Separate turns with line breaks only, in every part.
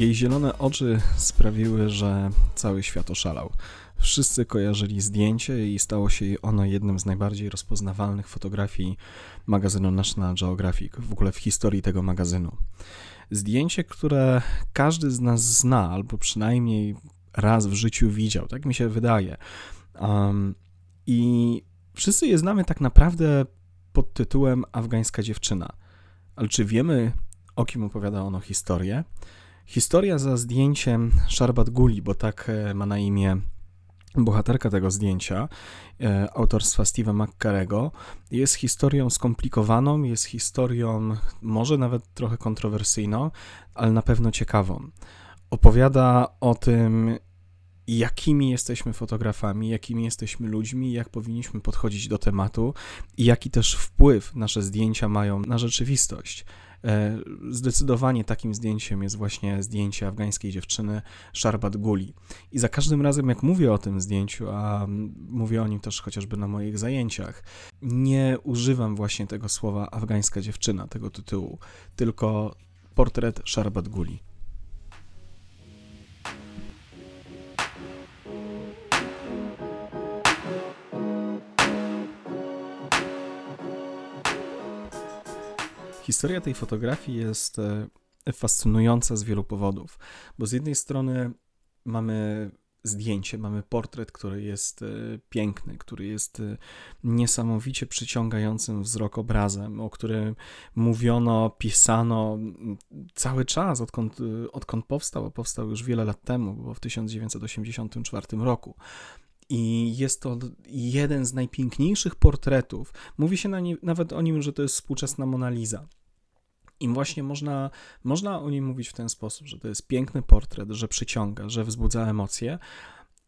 Jej zielone oczy sprawiły, że cały świat oszalał. Wszyscy kojarzyli zdjęcie i stało się ono jednym z najbardziej rozpoznawalnych fotografii magazynu National Geographic, w ogóle w historii tego magazynu. Zdjęcie, które każdy z nas zna, albo przynajmniej raz w życiu widział, tak mi się wydaje. Um, I wszyscy je znamy tak naprawdę pod tytułem Afgańska dziewczyna. Ale czy wiemy, o kim opowiada ono historię? Historia za zdjęciem Sharbat Guli, bo tak e, ma na imię bohaterka tego zdjęcia, e, autorstwa Steve'a McCarego, jest historią skomplikowaną, jest historią może nawet trochę kontrowersyjną, ale na pewno ciekawą. Opowiada o tym, jakimi jesteśmy fotografami, jakimi jesteśmy ludźmi, jak powinniśmy podchodzić do tematu i jaki też wpływ nasze zdjęcia mają na rzeczywistość. E, zdecydowanie takim zdjęciem jest właśnie zdjęcie afgańskiej dziewczyny Sharbat Guli. I za każdym razem, jak mówię o tym zdjęciu, a mówię o nim też chociażby na moich zajęciach, nie używam właśnie tego słowa afgańska dziewczyna, tego tytułu, tylko portret Sharbat Guli. Historia tej fotografii jest e, fascynująca z wielu powodów, bo z jednej strony mamy zdjęcie, mamy portret, który jest e, piękny, który jest e, niesamowicie przyciągającym wzrok obrazem, o którym mówiono, pisano cały czas, odkąd, odkąd powstał, a powstał już wiele lat temu, bo w 1984 roku. I jest to jeden z najpiękniejszych portretów. Mówi się na nie, nawet o nim, że to jest współczesna Mona Lisa. I właśnie można, można o nim mówić w ten sposób, że to jest piękny portret, że przyciąga, że wzbudza emocje,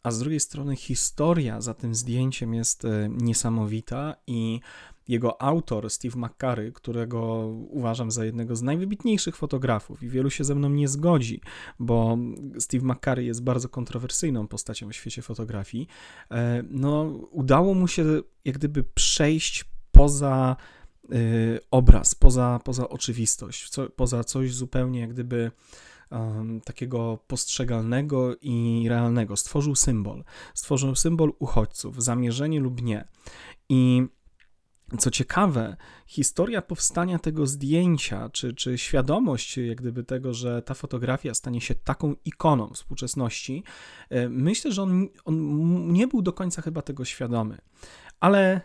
a z drugiej strony historia za tym zdjęciem jest e, niesamowita i jego autor, Steve McCurry, którego uważam za jednego z najwybitniejszych fotografów i wielu się ze mną nie zgodzi, bo Steve McCurry jest bardzo kontrowersyjną postacią w świecie fotografii, e, no udało mu się jak gdyby przejść poza obraz, poza, poza oczywistość, co, poza coś zupełnie jak gdyby um, takiego postrzegalnego i realnego. Stworzył symbol, stworzył symbol uchodźców, zamierzenie lub nie. I co ciekawe, historia powstania tego zdjęcia, czy, czy świadomość jak gdyby tego, że ta fotografia stanie się taką ikoną współczesności, y, myślę, że on, on nie był do końca chyba tego świadomy. Ale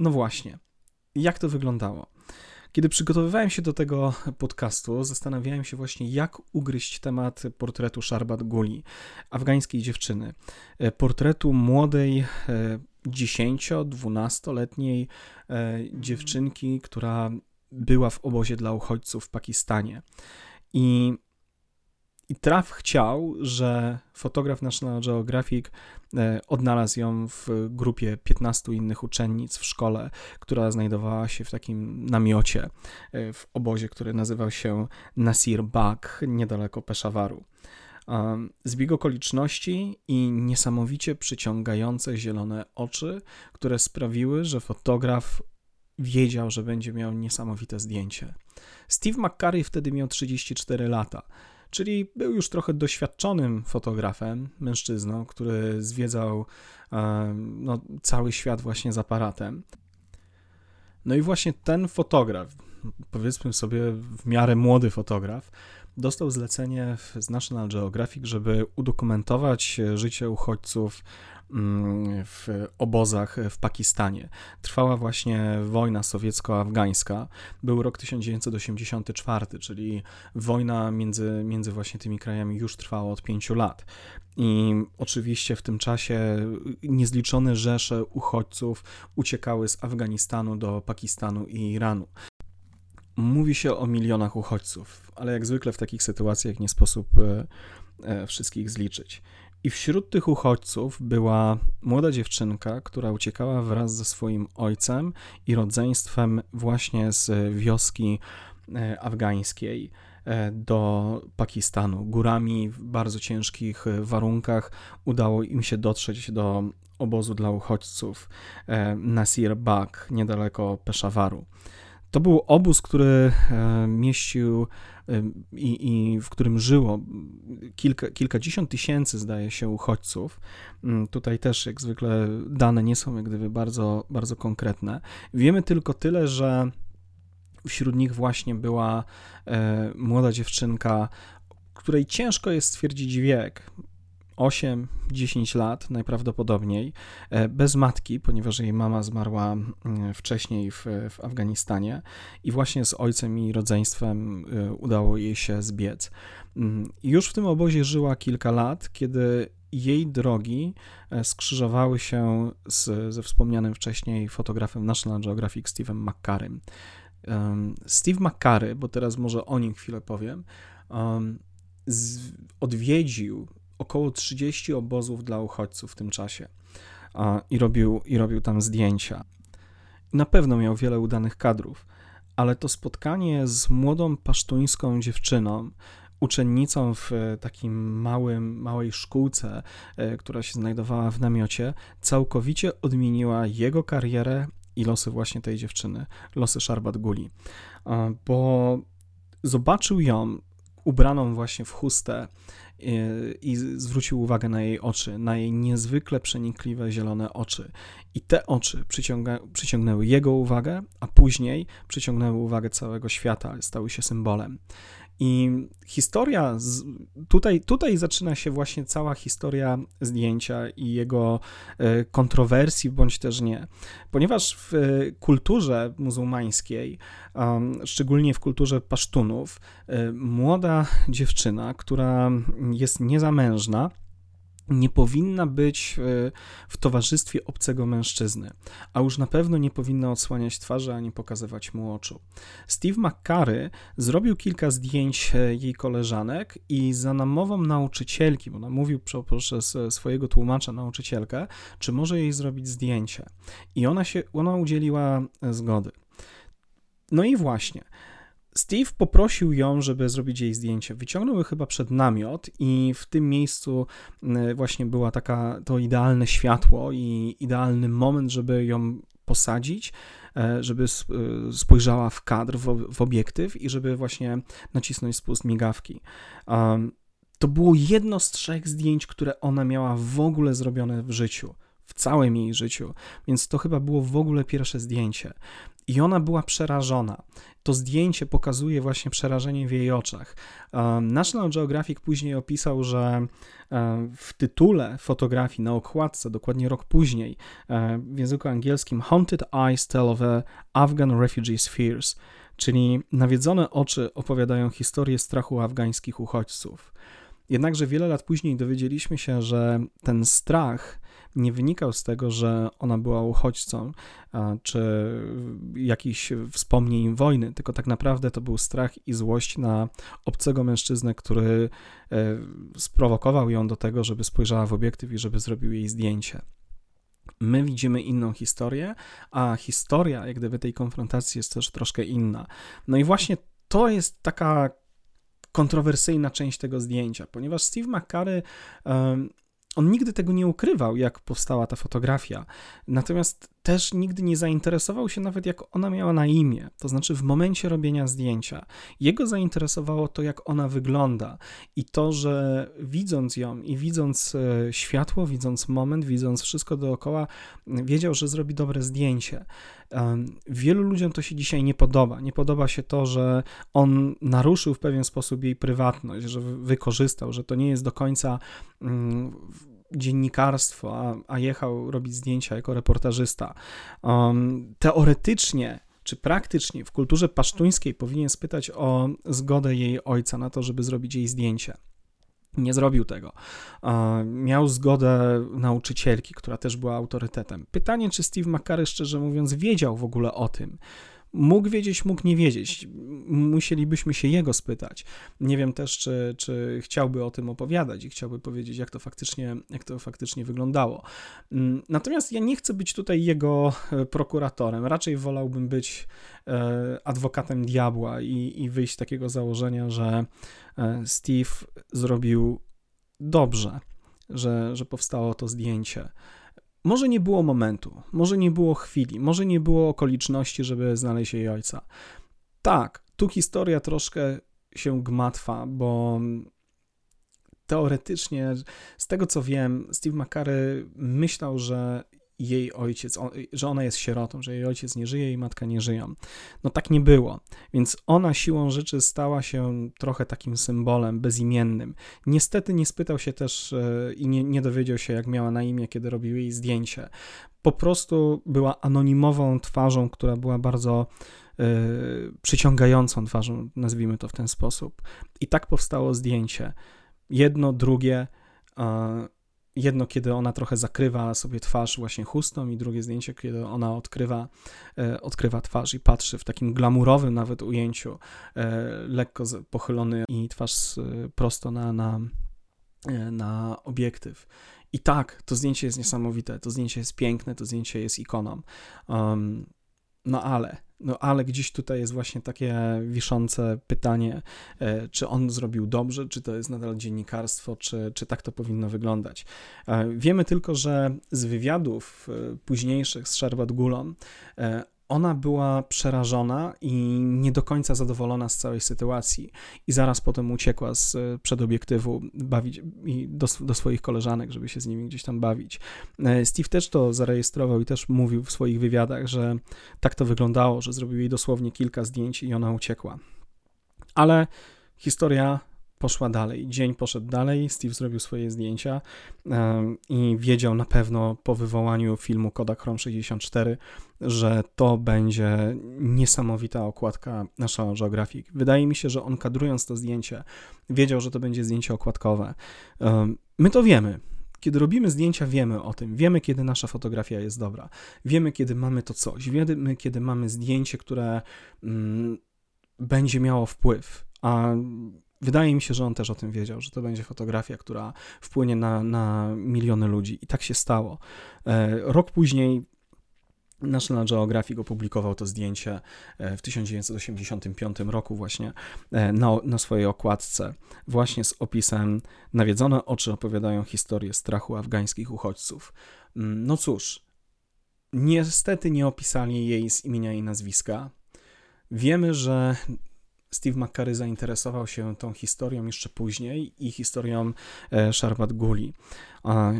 no właśnie, jak to wyglądało? Kiedy przygotowywałem się do tego podcastu, zastanawiałem się właśnie, jak ugryźć temat portretu Sharbat Guli, afgańskiej dziewczyny. E, portretu młodej, 10-12-letniej e, e, dziewczynki, która była w obozie dla uchodźców w Pakistanie. I i traf chciał, że fotograf National Geographic e, odnalazł ją w grupie 15 innych uczennic w szkole, która znajdowała się w takim namiocie e, w obozie, który nazywał się Nasir Bagh, niedaleko Peszawaru. Zbieg okoliczności i niesamowicie przyciągające zielone oczy, które sprawiły, że fotograf wiedział, że będzie miał niesamowite zdjęcie. Steve McCurry wtedy miał 34 lata czyli był już trochę doświadczonym fotografem, mężczyzną, który zwiedzał no, cały świat właśnie z aparatem. No i właśnie ten fotograf, powiedzmy sobie w miarę młody fotograf, dostał zlecenie z National Geographic, żeby udokumentować życie uchodźców w obozach w Pakistanie. Trwała właśnie wojna sowiecko-afgańska. Był rok 1984, czyli wojna między, między właśnie tymi krajami już trwała od pięciu lat. I oczywiście w tym czasie niezliczone rzesze uchodźców uciekały z Afganistanu do Pakistanu i Iranu. Mówi się o milionach uchodźców, ale jak zwykle w takich sytuacjach nie sposób e, e, wszystkich zliczyć. I wśród tych uchodźców była młoda dziewczynka, która uciekała wraz ze swoim ojcem i rodzeństwem właśnie z wioski e, afgańskiej e, do Pakistanu. Górami w bardzo ciężkich warunkach udało im się dotrzeć do obozu dla uchodźców e, Nasir Bagh, niedaleko Peszawaru. To był obóz, który e, mieścił i, i, w którym żyło kilka, kilkadziesiąt tysięcy, zdaje się, uchodźców. Mm, tutaj też, jak zwykle, dane nie są jak gdyby bardzo, bardzo konkretne. Wiemy tylko tyle, że wśród nich właśnie była e, młoda dziewczynka, której ciężko jest stwierdzić wiek. 8-10 lat najprawdopodobniej, e, bez matki, ponieważ jej mama zmarła mm, wcześniej w, w Afganistanie i właśnie z ojcem i rodzeństwem e, udało jej się zbiec. Mm, już w tym obozie żyła kilka lat, kiedy jej drogi e, skrzyżowały się z, ze wspomnianym wcześniej fotografem National Geographic Steve'em McCarrym. Steve McCarry, bo teraz może o nim chwilę powiem, odwiedził około 30 obozów dla uchodźców w tym czasie i robił, i robił tam zdjęcia. Na pewno miał wiele udanych kadrów, ale to spotkanie z młodą pasztuńską dziewczyną, uczennicą w takim małym, małej szkółce, e, która się znajdowała w namiocie, całkowicie odmieniła jego karierę i losy właśnie tej dziewczyny, losy Szarbat Guli, bo zobaczył ją ubraną właśnie w chustę i zwrócił uwagę na jej oczy, na jej niezwykle przenikliwe zielone oczy. I te oczy przyciąga, przyciągnęły jego uwagę, a później przyciągnęły uwagę całego świata, stały się symbolem. I historia, z, tutaj, tutaj zaczyna się właśnie cała historia zdjęcia i jego e, kontrowersji, bądź też nie. Ponieważ w kulturze muzułmańskiej, szczególnie w kulturze pasztunów, e, młoda dziewczyna, która jest niezamężna, nie powinna być e, w towarzystwie obcego mężczyzny, a już na pewno nie powinna odsłaniać twarzy ani pokazywać mu oczu. Steve McCurry zrobił kilka zdjęć e, jej koleżanek i za namową nauczycielki, bo namówił przez swojego tłumacza nauczycielkę, czy może jej zrobić zdjęcie. I ona się, ona udzieliła e, zgody. No i właśnie. Steve poprosił ją, żeby zrobić jej zdjęcie. Wyciągnął je chyba przed namiot i w tym miejscu właśnie była taka to idealne światło i idealny moment, żeby ją posadzić, e, żeby e, spojrzała w kadr, w obiektyw i żeby właśnie nacisnąć spust migawki. To było jedno z trzech zdjęć, które ona miała w ogóle zrobione w życiu w całym jej życiu, więc to chyba było w ogóle pierwsze zdjęcie. I ona była przerażona. To zdjęcie pokazuje właśnie przerażenie w jej oczach. National Geographic później opisał, że w tytule fotografii na okładce, dokładnie rok później, w języku angielskim Haunted Eyes Tell of a Afghan Refugees Fears, czyli nawiedzone oczy opowiadają historię strachu afgańskich uchodźców. Jednakże wiele lat później dowiedzieliśmy się, że ten strach nie wynikał z tego, że ona była uchodźcą, czy jakichś wspomnień wojny, tylko tak naprawdę to był strach i złość na obcego mężczyznę, który e, sprowokował ją do tego, żeby spojrzała w obiektyw i żeby zrobił jej zdjęcie. My widzimy inną historię, a historia, jak gdyby tej konfrontacji jest też troszkę inna. No i właśnie to jest taka kontrowersyjna część tego zdjęcia, ponieważ Steve McCurry on nigdy tego nie ukrywał, jak powstała ta fotografia. Natomiast też nigdy nie zainteresował się nawet, jak ona miała na imię, to znaczy w momencie robienia zdjęcia. Jego zainteresowało to, jak ona wygląda i to, że widząc ją i widząc e, światło, widząc moment, widząc wszystko dookoła, wiedział, że zrobi dobre zdjęcie. Wielu ludziom to się dzisiaj nie podoba. Nie podoba się to, że on naruszył w pewien sposób jej prywatność, że wykorzystał, że to nie jest do końca mm, dziennikarstwo, a, a jechał robić zdjęcia jako reportażysta. Teoretycznie czy praktycznie w kulturze pasztuńskiej powinien spytać o zgodę jej ojca na to, żeby zrobić jej zdjęcie. Nie zrobił tego. Miał zgodę nauczycielki, która też była autorytetem. Pytanie, czy Steve McCurry, szczerze mówiąc, wiedział w ogóle o tym, Mógł wiedzieć, mógł nie wiedzieć. Musielibyśmy się jego spytać. Nie wiem też, czy, czy chciałby o tym opowiadać i chciałby powiedzieć, jak to faktycznie, jak to faktycznie wyglądało. Mm, natomiast ja nie chcę być tutaj jego e, prokuratorem. Raczej wolałbym być e, adwokatem diabła i, i wyjść z takiego założenia, że e, Steve zrobił dobrze, że, że powstało to zdjęcie może nie było momentu, może nie było chwili, może nie było okoliczności, żeby znaleźć jej ojca. Tak, tu historia troszkę się gmatwa, bo teoretycznie, z tego co wiem, Steve McCurry myślał, że jej ojciec, że ona jest sierotą, że jej ojciec nie żyje i matka nie żyją. No tak nie było, więc ona siłą rzeczy stała się trochę takim symbolem bezimiennym. Niestety nie spytał się też e, i nie, nie dowiedział się, jak miała na imię, kiedy robił jej zdjęcie. Po prostu była anonimową twarzą, która była bardzo yy, przyciągającą twarzą, nazwijmy to w ten sposób. I tak powstało zdjęcie. Jedno, drugie. Yy, jedno, kiedy ona trochę zakrywa sobie twarz właśnie chustą i drugie zdjęcie, kiedy ona odkrywa, e, odkrywa twarz i patrzy w takim glamurowym nawet ujęciu, e, lekko pochylony i twarz prosto na, na, e, na obiektyw. I tak, to zdjęcie jest niesamowite, to zdjęcie jest piękne, to zdjęcie jest ikoną. Um, no ale, no ale gdzieś tutaj jest właśnie takie wiszące pytanie, e, czy on zrobił dobrze, czy to jest nadal dziennikarstwo, czy, czy tak to powinno wyglądać. E, wiemy tylko, że z wywiadów e, późniejszych z Sherbat Gulon ona była przerażona i nie do końca zadowolona z całej sytuacji i zaraz potem uciekła z przed obiektywu bawić do, do swoich koleżanek, żeby się z nimi gdzieś tam bawić. E, Steve też to zarejestrował i też mówił w swoich wywiadach, że tak to wyglądało, że zrobił jej dosłownie kilka zdjęć i ona uciekła. Ale historia poszła dalej. Dzień poszedł dalej, Steve zrobił swoje zdjęcia i wiedział na pewno po wywołaniu filmu Kodak Chrome 64, że to będzie niesamowita okładka National Geographic. Wydaje mi się, że on kadrując to zdjęcie, wiedział, że to będzie zdjęcie okładkowe. My to wiemy. Kiedy robimy zdjęcia, wiemy o tym. Wiemy, kiedy nasza fotografia jest dobra. Wiemy, kiedy mamy to coś. Wiemy, kiedy mamy zdjęcie, które mm, będzie miało wpływ. A Wydaje mi się, że on też o tym wiedział, że to będzie fotografia, która wpłynie na, na miliony ludzi. I tak się stało. E, rok później National Geographic opublikował to zdjęcie e, w 1985 roku właśnie e, na, na swojej okładce, właśnie z opisem Nawiedzone oczy opowiadają historię strachu afgańskich uchodźców. Mm, no cóż, niestety nie opisali jej z imienia i nazwiska. Wiemy, że Steve McCurry zainteresował się tą historią jeszcze później i historią e, Sharbat Guli.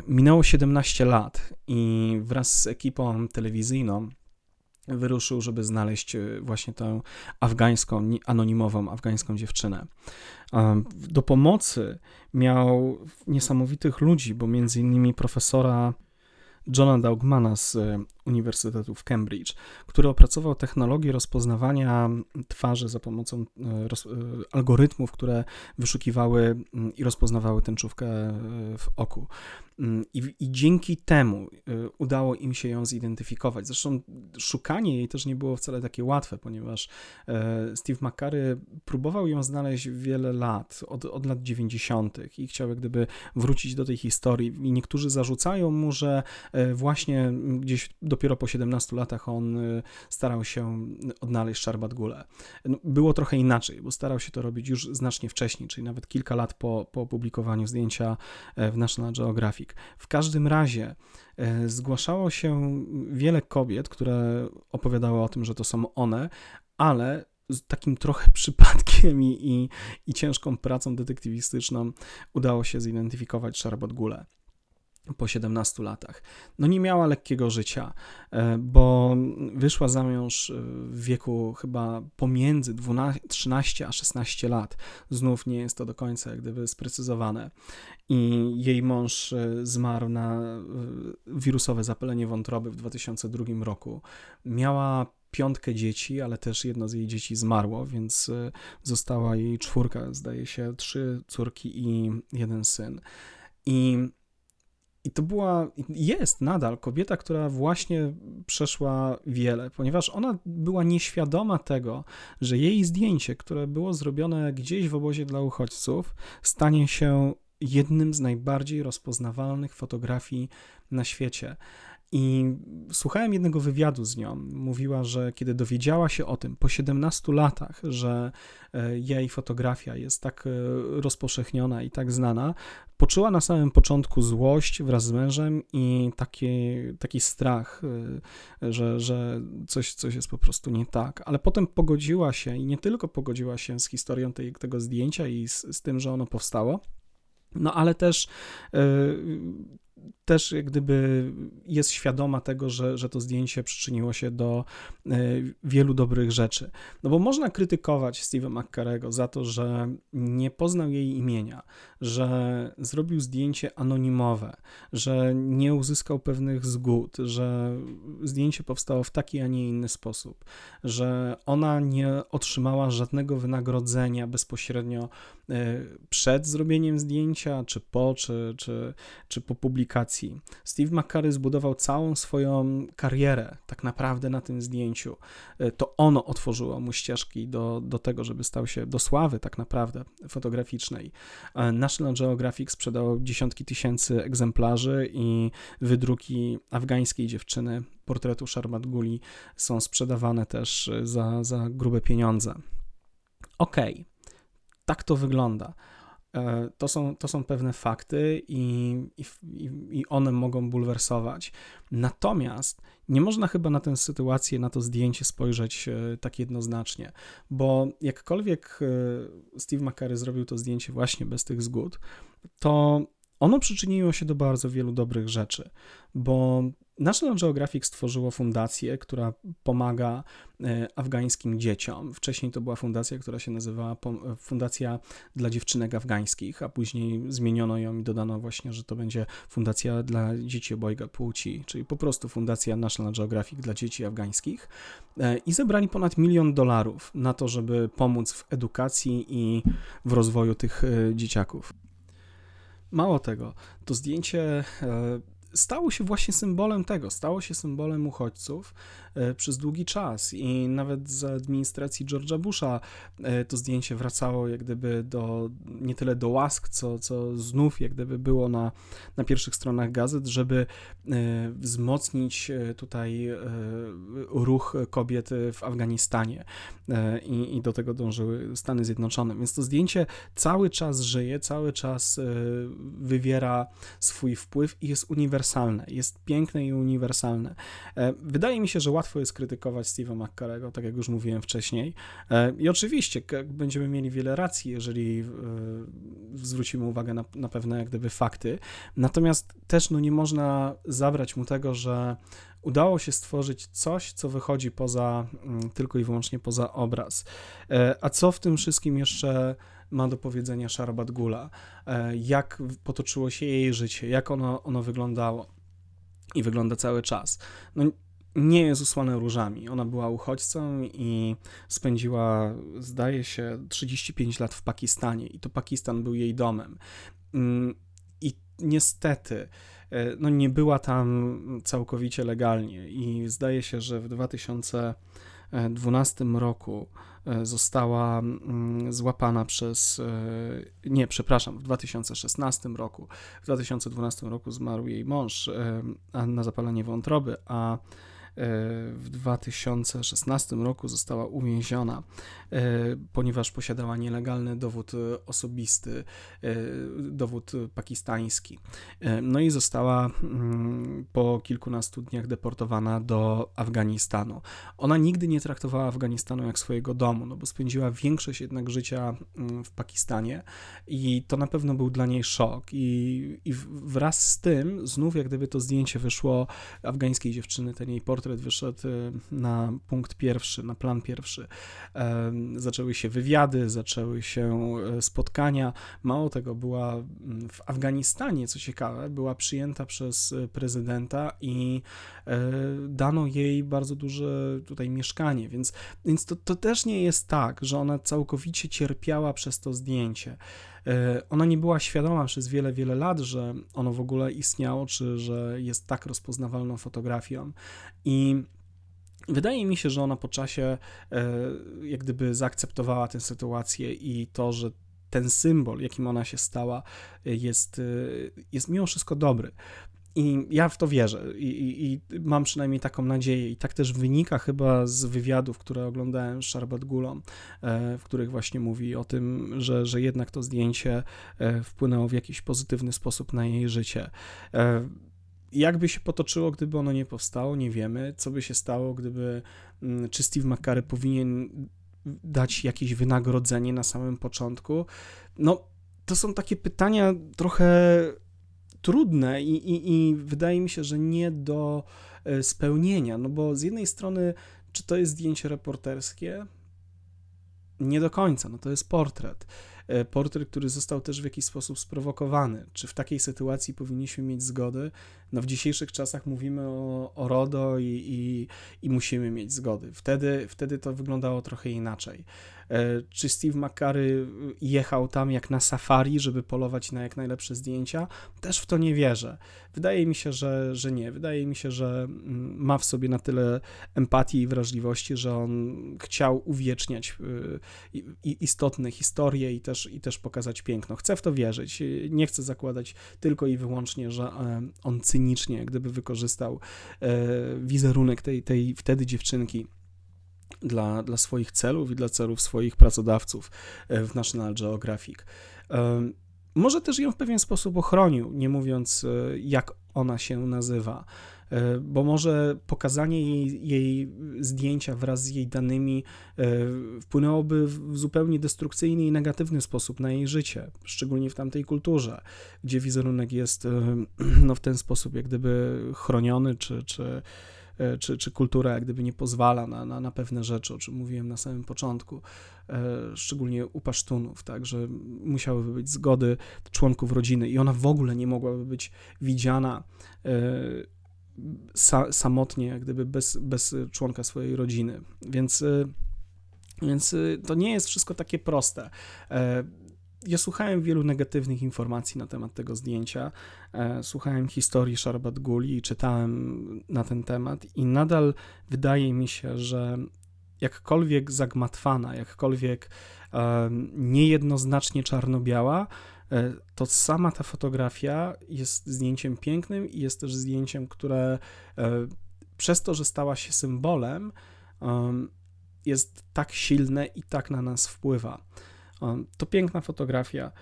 Minęło 17 lat i wraz z ekipą telewizyjną wyruszył, żeby znaleźć e, właśnie tę afgańską, anonimową afgańską dziewczynę. Do pomocy miał niesamowitych ludzi, bo między innymi profesora Johna Daugmana z e, Uniwersytetu w Cambridge, który opracował technologię rozpoznawania twarzy za pomocą e, roz, e, algorytmów, które wyszukiwały mm, i rozpoznawały tęczówkę w oku. Mm, I, I, dzięki temu y, udało im się ją zidentyfikować. Zresztą szukanie jej też nie było wcale takie łatwe, ponieważ e, Steve McCurry próbował ją znaleźć wiele lat, od, od lat 90. i chciał jak gdyby wrócić do tej historii. I niektórzy zarzucają mu, że e, właśnie gdzieś dopiero po 17 latach on y, starał się odnaleźć Szarbat Gule. No, było trochę inaczej, bo starał się to robić już znacznie wcześniej, czyli nawet kilka lat po, po opublikowaniu zdjęcia e, w National Geographic. W każdym razie e, zgłaszało się wiele kobiet, które opowiadały o tym, że to są one, ale z takim trochę przypadkiem i, i, i ciężką pracą detektywistyczną udało się zidentyfikować Szarbot Gule po 17 latach. No nie miała lekkiego życia, e, bo wyszła za mąż e, w wieku chyba pomiędzy 12, 13 a 16 lat. Znów nie jest to do końca jak gdyby sprecyzowane. I jej mąż e, zmarł na wirusowe zapalenie wątroby w 2002 roku. Miała piątkę dzieci, ale też jedno z jej dzieci zmarło, więc została jej czwórka, zdaje się, trzy córki i jeden syn. I i to była, jest nadal kobieta, która właśnie przeszła wiele, ponieważ ona była nieświadoma tego, że jej zdjęcie, które było zrobione gdzieś w obozie dla uchodźców, stanie się jednym z najbardziej rozpoznawalnych fotografii na świecie. I słuchałem jednego wywiadu z nią. Mówiła, że kiedy dowiedziała się o tym po 17 latach, że e, jej fotografia jest tak e, rozpowszechniona i tak znana, poczuła na samym początku złość wraz z mężem i taki, taki strach, e, że, że coś, coś jest po prostu nie tak. Ale potem pogodziła się i nie tylko pogodziła się z historią tej, tego zdjęcia i z, z tym, że ono powstało, no ale też też jak gdyby jest świadoma tego, że, że to zdjęcie przyczyniło się do e, wielu dobrych rzeczy. No bo można krytykować Steve'a McCarego za to, że nie poznał jej imienia, że zrobił zdjęcie anonimowe, że nie uzyskał pewnych zgód, że zdjęcie powstało w taki, a nie inny sposób, że ona nie otrzymała żadnego wynagrodzenia bezpośrednio e, przed zrobieniem zdjęcia, czy po, czy, czy, czy po publikacji. Steve McCurry zbudował całą swoją karierę tak naprawdę na tym zdjęciu. E, to ono otworzyło mu ścieżki do, do tego, żeby stał się do sławy tak naprawdę fotograficznej. E, National Geographic sprzedało dziesiątki tysięcy egzemplarzy i wydruki afgańskiej dziewczyny, portretu Sharmat Guli są sprzedawane też za, za grube pieniądze. Okej, okay. tak to wygląda. E, to są, to są pewne fakty i, i, i one mogą bulwersować. Natomiast nie można chyba na tę sytuację, na to zdjęcie spojrzeć e, tak jednoznacznie, bo jakkolwiek e, Steve McCurry zrobił to zdjęcie właśnie bez tych zgód, to ono przyczyniło się do bardzo wielu dobrych rzeczy, bo National Geographic stworzyło fundację, która pomaga e, afgańskim dzieciom. Wcześniej to była fundacja, która się nazywała Fundacja dla Dziewczynek Afgańskich, a później zmieniono ją i dodano właśnie, że to będzie Fundacja dla Dzieci Obojga Płci, czyli po prostu Fundacja National Geographic dla Dzieci Afgańskich. E, I zebrali ponad milion dolarów na to, żeby pomóc w edukacji i w rozwoju tych e, dzieciaków. Mało tego, to zdjęcie stało się właśnie symbolem tego, stało się symbolem uchodźców e, przez długi czas i nawet za administracji George'a Busha e, to zdjęcie wracało jak gdyby do, nie tyle do łask, co, co znów jak gdyby było na, na pierwszych stronach gazet, żeby e, wzmocnić tutaj ruch kobiet w Afganistanie i, i do tego dążyły Stany Zjednoczone. Więc to zdjęcie cały czas żyje, cały czas wywiera swój wpływ i jest uniwersalne uniwersalne, jest piękne i uniwersalne. E, wydaje mi się, że łatwo jest krytykować Steve'a McCarego, tak jak już mówiłem wcześniej. E, I oczywiście będziemy mieli wiele racji, jeżeli e, zwrócimy uwagę na, na pewne jak gdyby fakty. Natomiast też no, nie można zabrać mu tego, że udało się stworzyć coś, co wychodzi poza, mm, tylko i wyłącznie poza obraz. A co w tym wszystkim jeszcze ma do powiedzenia Sharbat Gula, e, jak potoczyło się jej życie, jak ono, ono wyglądało i wygląda cały czas. No, nie jest usłane różami. Ona była uchodźcą i spędziła, zdaje się, 35 lat w Pakistanie i to Pakistan był jej domem. Mm, I niestety, e, no nie była tam całkowicie legalnie i zdaje się, że w 2012 roku E, została mm, złapana przez, e, nie, przepraszam, w 2016 roku. W 2012 roku zmarł jej mąż e, na zapalenie wątroby, a w 2016 roku została uwięziona, e, ponieważ posiadała nielegalny dowód osobisty, e, dowód pakistański. E, no i została mm, po kilkunastu dniach deportowana do Afganistanu. Ona nigdy nie traktowała Afganistanu jak swojego domu, no bo spędziła większość jednak życia mm, w Pakistanie i to na pewno był dla niej szok. I, i wraz z tym, znów jak gdyby to zdjęcie wyszło afgańskiej dziewczyny, ten jej portret, portret wyszedł y, na punkt pierwszy, na plan pierwszy. Zaczęły się wywiady, zaczęły się e, spotkania. Mało tego, była mm, w Afganistanie, co ciekawe, była przyjęta przez e, prezydenta i dano jej bardzo duże tutaj mieszkanie, więc, więc to, to też nie jest tak, że ona całkowicie cierpiała przez to zdjęcie. Ona nie była świadoma przez wiele, wiele lat, że ono w ogóle istniało, czy że jest tak rozpoznawalną fotografią. I Wydaje mi się, że ona po czasie e, jak gdyby zaakceptowała tę sytuację i to, że ten symbol, jakim ona się stała, jest, e, jest mimo wszystko dobry. I ja w to wierzę I, i, i, mam przynajmniej taką nadzieję. I tak też wynika chyba z wywiadów, które oglądałem z Sharbat Gulą, e, w których właśnie mówi o tym, że, że jednak to zdjęcie e, wpłynęło w jakiś pozytywny sposób na jej życie. E, jakby się potoczyło, gdyby ono nie powstało, nie wiemy. Co by się stało, gdyby, mm, czy Steve McCurry powinien dać jakieś wynagrodzenie na samym początku? No, to są takie pytania trochę trudne i, i, i wydaje mi się, że nie do e, spełnienia, no bo z jednej strony, czy to jest zdjęcie reporterskie? Nie do końca, no to jest portret. E, portret, który został też w jakiś sposób sprowokowany. Czy w takiej sytuacji powinniśmy mieć zgody? No w dzisiejszych czasach mówimy o, o RODO i, i, i musimy mieć zgody. Wtedy, wtedy to wyglądało trochę inaczej. E, czy Steve McCurry jechał tam jak na safari, żeby polować na jak najlepsze zdjęcia? Też w to nie wierzę. Wydaje mi się, że, że nie. Wydaje mi się, że mm, ma w sobie na tyle empatii i wrażliwości, że on chciał uwieczniać y, istotne historie i też, i też pokazać piękno. Chcę w to wierzyć. Nie chcę zakładać tylko i wyłącznie, że e, on cynicznie gdyby wykorzystał e, wizerunek tej, tej wtedy dziewczynki dla, dla swoich celów i dla celów swoich pracodawców e, w National Geographic. Może też ją w pewien sposób ochronił, nie mówiąc e, jak ona się nazywa, e, bo może pokazanie jej, jej zdjęcia wraz z jej danymi wpłynęłoby w zupełnie destrukcyjny i negatywny sposób na jej życie, szczególnie w tamtej kulturze, gdzie wizerunek jest no, w ten sposób jak gdyby chroniony, czy, czy czy, czy kultura jak gdyby nie pozwala na, na, na pewne rzeczy, o czym mówiłem na samym początku, e, szczególnie u pasztunów, tak, że musiałyby być zgody członków rodziny i ona w ogóle nie mogłaby być widziana e, sa, samotnie, jak gdyby bez, bez członka swojej rodziny. Więc, więc to nie jest wszystko takie proste słuchałem wielu negatywnych informacji na temat tego zdjęcia. E, słuchałem historii Sharbat Guli i czytałem na ten temat, i nadal wydaje mi się, że jakkolwiek zagmatwana, jakkolwiek e, niejednoznacznie czarno-biała, e, to sama ta fotografia jest zdjęciem pięknym i jest też zdjęciem, które przez to, że stała się symbolem, jest tak silne i tak na nas wpływa. To piękna fotografia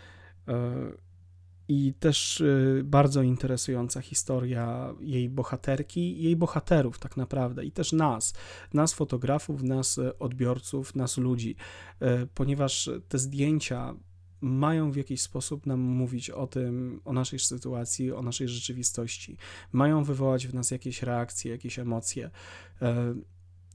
e, i też e, bardzo interesująca historia jej bohaterki, jej bohaterów tak naprawdę i też nas, nas fotografów, nas e, odbiorców, nas ludzi, ponieważ te zdjęcia mają w jakiś sposób nam mówić o tym, o naszej sytuacji, o naszej rzeczywistości. Mają wywołać w nas jakieś reakcje, jakieś emocje.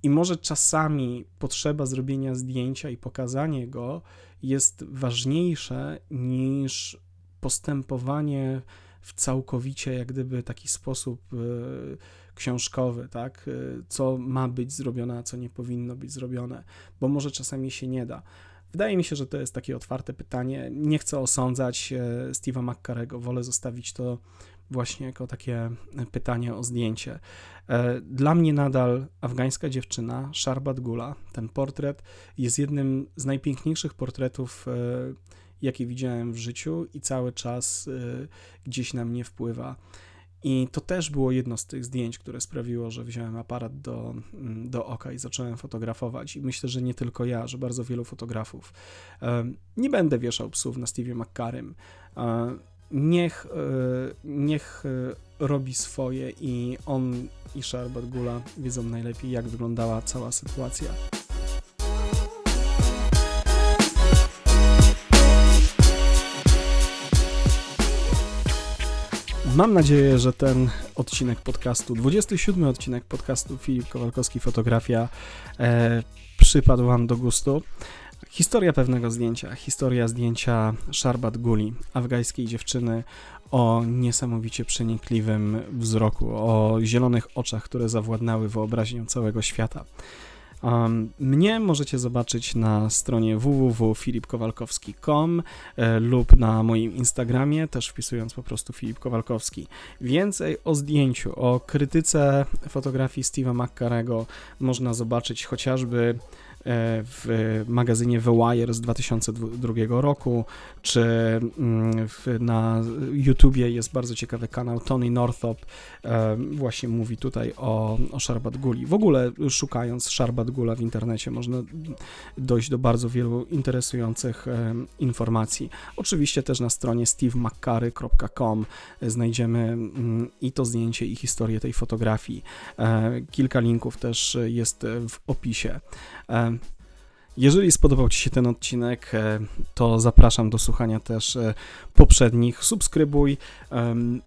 I może czasami potrzeba zrobienia zdjęcia i pokazanie go jest ważniejsze niż postępowanie w całkowicie jak gdyby taki sposób e, książkowy, tak, e, co ma być zrobione, a co nie powinno być zrobione, bo może czasami się nie da. Wydaje mi się, że to jest takie otwarte pytanie. Nie chcę osądzać e, Steve'a McCarego, wolę zostawić to właśnie jako takie pytanie o zdjęcie. E, dla mnie nadal afgańska dziewczyna, Sharbat Gula, ten portret jest jednym z najpiękniejszych portretów, e, jakie widziałem w życiu i cały czas e, gdzieś na mnie wpływa. I to też było jedno z tych zdjęć, które sprawiło, że wziąłem aparat do, mm, do oka i zacząłem fotografować. I myślę, że nie tylko ja, że bardzo wielu fotografów. Nie będę wieszał psów na Stevie McCarrym niech, e, niech e, robi swoje i on i Sharbat Gula wiedzą najlepiej, jak wyglądała cała sytuacja. Mam nadzieję, że ten odcinek podcastu, 27 odcinek podcastu Filip Kowalkowski Fotografia e, przypadł Wam do gustu. Historia pewnego zdjęcia, historia zdjęcia Sharbat Guli, afgańskiej dziewczyny o niesamowicie przenikliwym wzroku, o zielonych oczach, które zawładnęły wyobraźnią całego świata. Mnie możecie zobaczyć na stronie www.filipkowalkowski.com e, lub na moim Instagramie, też wpisując po prostu Filip Kowalkowski. Więcej o zdjęciu, o krytyce fotografii Steve'a McCarego można zobaczyć chociażby w magazynie The Wire z 2002 roku, czy mm, w, na YouTubie jest bardzo ciekawy kanał Tony Northop, właśnie mówi tutaj o, o Guli. W ogóle szukając Sharbat Gula w internecie można dojść do bardzo wielu interesujących informacji. Oczywiście też na stronie stevemccurry.com znajdziemy mm, i to zdjęcie, i historię tej fotografii. E, kilka linków też jest w opisie. E, jeżeli spodobał Ci się ten odcinek, e, to zapraszam do słuchania też poprzednich. Subskrybuj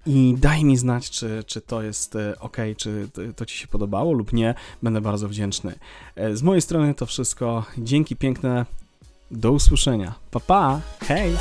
i daj mi znać, czy, czy to jest ok, czy to Ci się podobało lub nie. Będę bardzo wdzięczny. Z mojej strony to wszystko. Dzięki piękne. Do usłyszenia. Pa pa. Hej.